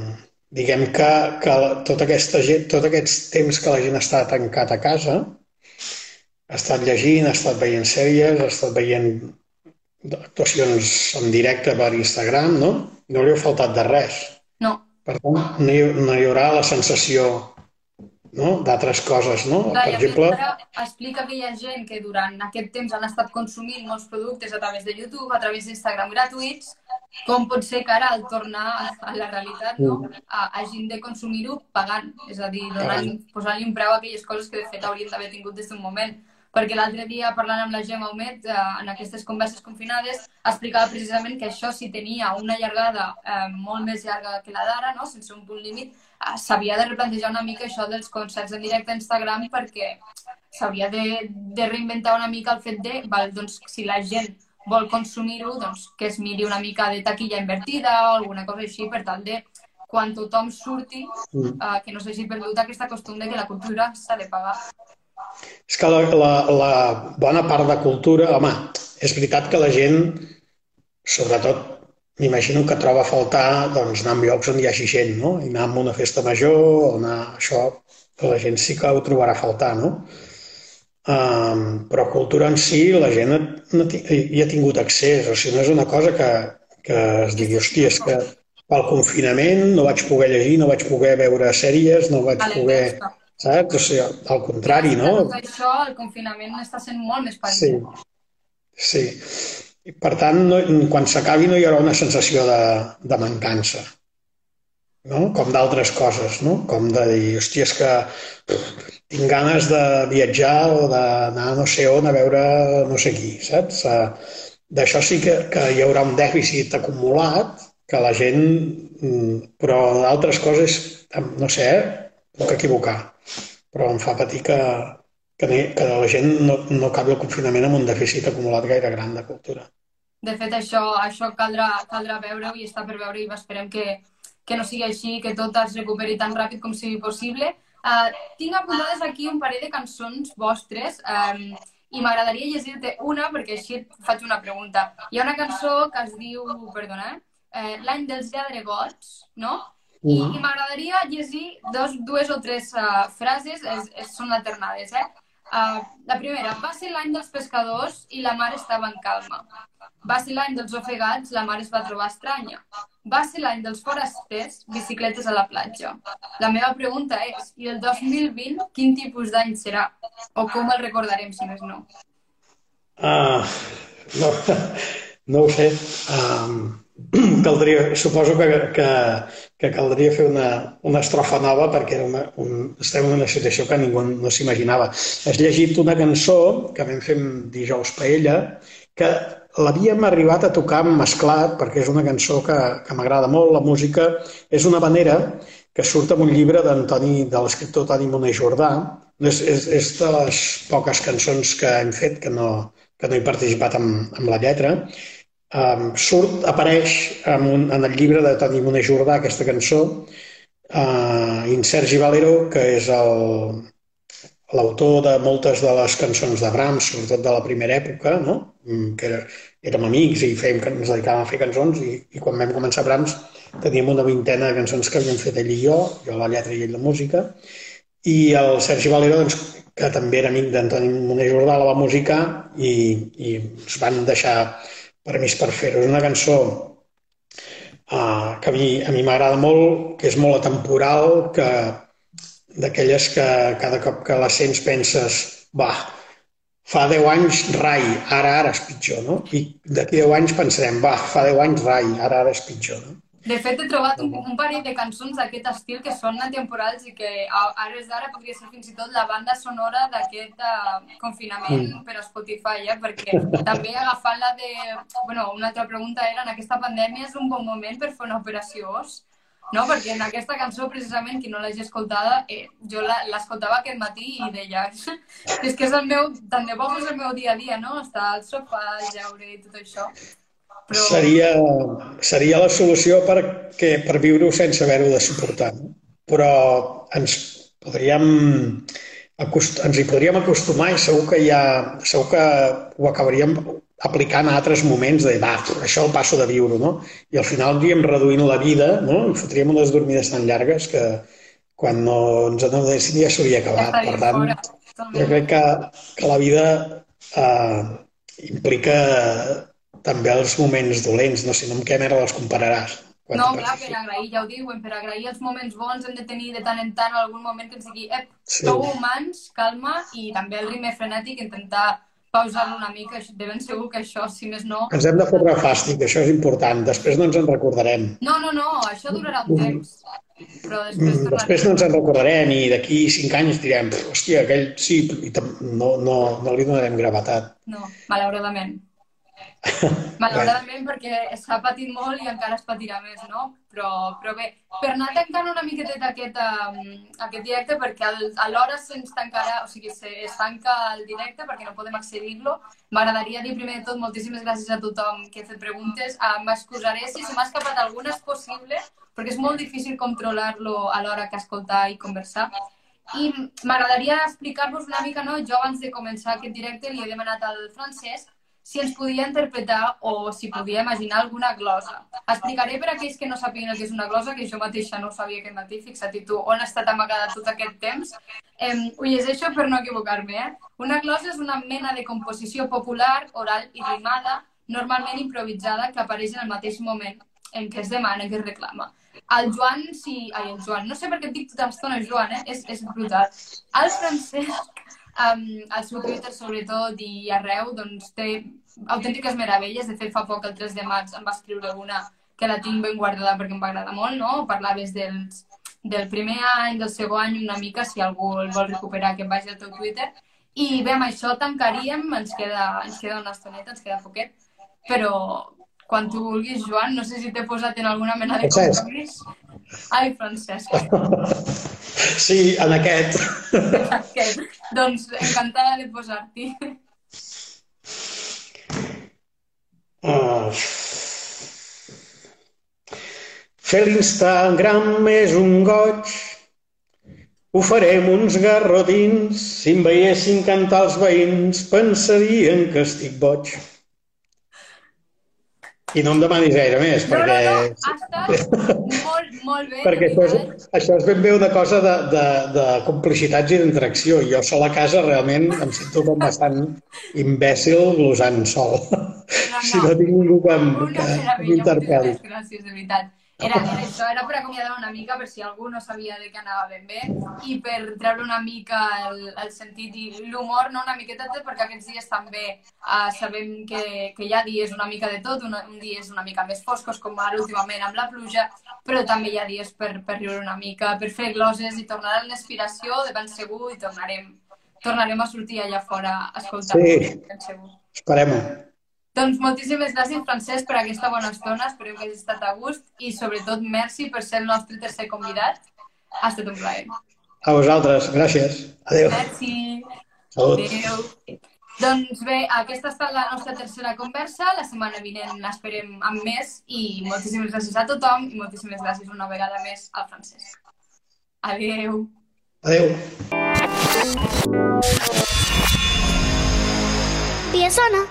diguem que, que tota aquesta gent, tot aquest temps que la gent està tancat a casa, ha estat llegint, ha estat veient sèries, ha estat veient actuacions en directe per Instagram, no? No li ha faltat de res. No, Per tant, no hi, no hi haurà la sensació no? d'altres coses, no? Clar, per exemple... Ara explica que hi ha gent que durant aquest temps han estat consumint molts productes a través de YouTube, a través d'Instagram gratuïts, com pot ser que ara al tornar a la realitat no? A, hagin de consumir-ho pagant, és a dir, posant-li un preu a aquelles coses que de fet haurien d'haver tingut des d'un moment perquè l'altre dia parlant amb la Gemma Homet eh, en aquestes converses confinades explicava precisament que això si tenia una llargada eh, molt més llarga que la d'ara, no? sense un punt límit, eh, s'havia de replantejar una mica això dels concerts en directe a Instagram perquè s'hauria de, de reinventar una mica el fet de, val, doncs, si la gent vol consumir-ho, doncs que es miri una mica de taquilla invertida o alguna cosa així per tal de quan tothom surti, Mm. eh, que no s'hagi perdut aquesta costum de que la cultura s'ha de pagar. És que la, la, la bona part de cultura, home, és veritat que la gent, sobretot, m'imagino que troba a faltar doncs, anar a llocs on hi hagi gent, no? I anar a una festa major, o anar... Això, la gent sí que ho trobarà a faltar, no? Um, però cultura en si, la gent no ti- hi ha tingut accés, o sigui, no és una cosa que, que es digui, hòstia, és que pel confinament no vaig poder llegir, no vaig poder veure sèries, no vaig poder... Saps? O sigui, al contrari, no? Això, el confinament està sent molt més Sí, parit. sí. I per tant, no, quan s'acabi no hi haurà una sensació de, de mancança, no? Com d'altres coses, no? Com de dir, hòstia, és que tinc ganes de viatjar o d'anar no sé on a veure no sé qui, saps? D'això sí que, que hi haurà un dèficit acumulat que la gent... mm, Però d'altres coses, no sé, eh? puc equivocar, però em fa patir que, que, que la gent no, no acabi el confinament amb un dèficit acumulat gaire gran de cultura. De fet, això, això caldrà, caldrà veure-ho i està per veure i esperem que, que no sigui així, que tot es recuperi tan ràpid com sigui possible. Uh, tinc apuntades aquí un parell de cançons vostres um, i m'agradaria llegir-te una perquè així et faig una pregunta. Hi ha una cançó que es diu, perdona, eh, L'any dels lladregots, no? I, i m'agradaria llegir dos, dues o tres uh, frases, és, és, són alternades, eh? Uh, la primera, va ser l'any dels pescadors i la mar estava en calma. Va ser l'any dels ofegats, la mar es va trobar estranya. Va ser l'any dels forasters, bicicletes a la platja. La meva pregunta és, i el 2020 quin tipus d'any serà? O com el recordarem, si més no? Ah, no, (laughs) no ho sé. Um, (clears throat) caldria, suposo que, que, que caldria fer una, una estrofa nova perquè era una, un, estem en una situació que ningú no s'imaginava. Has llegit una cançó que vam fer dijous paella que l'havíem arribat a tocar mesclat perquè és una cançó que, que m'agrada molt. La música és una manera que surt en un llibre d'Antoni, de l'escriptor Toni Moner Jordà. És, és, és de les poques cançons que hem fet que no, que no he participat amb, amb la lletra. Um, surt, apareix en, un, en el llibre de Toni Moner Jordà aquesta cançó uh, i en Sergi Valero, que és l'autor de moltes de les cançons de Brahms, sobretot de la primera època, no? Mm, que era, érem amics i fèiem, ens dedicàvem a fer cançons i, i quan vam començar Brahms teníem una vintena de cançons que havíem fet ell i jo, jo la lletra i ell la música, i el Sergi Valero, doncs, que també era amic d'Antoni Moner Jordà, la va musicar i, i ens van deixar permís per fer-ho. És una cançó uh, que a mi a mi m'agrada molt, que és molt atemporal, que d'aquelles que cada cop que la sents penses, va, fa 10 anys rai, ara ara és pitjor, no? I d'aquí 10 anys pensarem, va, fa 10 anys rai, ara ara és pitjor, no? De fet, he trobat un, un parell de cançons d'aquest estil que són atemporals i que a, a hores d'ara podria ser fins i tot la banda sonora d'aquest uh, confinament Mm. per a Spotify, eh? perquè també agafant la de... Bueno, una altra pregunta era, en aquesta pandèmia és un bon moment per fer una operació os? No? Perquè en aquesta cançó, precisament, qui no l'hagi escoltada, eh, jo la- l'escoltava aquest matí i deia (laughs) és que és el meu, tant de bo fos el meu dia a dia, no? Estar al sofà, llaure i tot això. Però... Seria, seria la solució perquè, per viure-ho sense haver-ho de suportar. Però ens podríem ens hi podríem acostumar i segur que ja, segur que ho acabaríem aplicant a altres moments de, va, això el passo de viure, no? I al final aniríem reduint la vida, no? I fotríem unes dormides tan llargues que quan no ens adonessin ja s'hauria acabat. Per tant, fora. jo crec que, que la vida eh, implica també els moments dolents, no sé, no amb què merda els compararàs. quan No, clar, per agrair, ja ho diuen, per agrair els moments bons hem de tenir de tant en tant algun moment que ens digui ep, Sí. sou humans, calma, i també el ritme frenètic, intentar pausar-lo una mica, de ben segur que això, si més no... Ens hem de fotre fàstic, això és important. Després no ens en recordarem. No, no, no, això durarà un temps, però després Mm, Després no ens en recordarem i d'aquí cinc anys direm, "Pf, hòstia, aquell sí, i no, no, no li donarem gravetat. No, malauradament. Malauradament perquè s'ha patit molt i encara es patirà més, no? Però, però bé, per anar tancant una miqueteta aquest, um, aquest directe, perquè al, a l'hora se'ns tancarà, o sigui, se, es tanca el directe perquè no podem accedir-lo, m'agradaria dir primer de tot moltíssimes gràcies a tothom que ha fet preguntes. Uh, M'excusaré si se m'ha escapat alguna, és possible, perquè és molt difícil controlar-lo a l'hora que escoltar i conversar. I m'agradaria explicar-vos una mica, no? Jo abans de començar aquest directe li he demanat al Francesc si ens podia interpretar o si podia imaginar alguna glosa. Explicaré per a aquells que no sàpiguen el que és una glosa, que jo mateixa no sabia aquest matí, fixa't tu, on ha estat amagada tot aquest temps. Eh, ho llegeixo per no equivocar-me, eh? Una glosa és una mena de composició popular, oral i rimada, normalment improvisada, que apareix en el mateix moment en què es demana, que es reclama. El Joan, si... Ai, el Joan, no sé per què et dic tota l'estona Joan, eh? És, és brutal. El Francesc um, al seu Twitter sobretot i arreu doncs té autèntiques meravelles. De fet, fa poc, el 3 de maig, em va escriure una que la tinc ben guardada perquè em va agradar molt, no? Parlaves dels, del primer any, del segon any, una mica, si algú el vol recuperar, que vagi al teu Twitter. I bé, amb això tancaríem, ens queda, ens queda una estoneta, ens queda poquet, però quan tu vulguis, Joan, no sé si t'he posat en alguna mena de compromís. Ai, Francesc. (laughs) Sí, en aquest. (laughs) Aquest. doncs encantada de posar-t'hi. Uh, fer l'Instagram és un goig, ho farem uns garrotins, si em veiessin cantar els veïns pensarien que estic boig. I no em demanis gaire més, No, perquè, no, no, ha estat molt, molt bé. perquè això, és, això és ben bé una cosa de, de, de complicitats i d'interacció. Jo sol a casa realment em sento com bastant imbècil glosant sol. No, (laughs) si no tinc ningú que, m'interpel·li. gràcies, de veritat. Era, era això, era per acomiadar una mica, per si algú no sabia de què anava ben bé, i per treure una mica el, el sentit i l'humor, no? una miqueta, perquè aquests dies també uh, sabem que, que hi ha dies una mica de tot, un, un dia és una mica més foscos, com ara últimament amb la pluja, però també hi ha dies per, per riure una mica, per fer gloses i tornar a l'inspiració, de ben segur, i tornarem, tornarem a sortir allà fora a escoltar Sí. Esperem-ho. Doncs moltíssimes gràcies, Francesc, per aquesta bona estona. Esperem que hagi estat a gust i, sobretot, merci per ser el nostre tercer convidat. Ha estat un plaer. A vosaltres, gràcies. Adéu. Merci. Salut. Adéu. Doncs bé, aquesta ha estat la nostra tercera conversa. La setmana vinent esperem amb més i moltíssimes gràcies a tothom i moltíssimes gràcies una vegada més al Francesc. Adéu. Adéu. Piesona.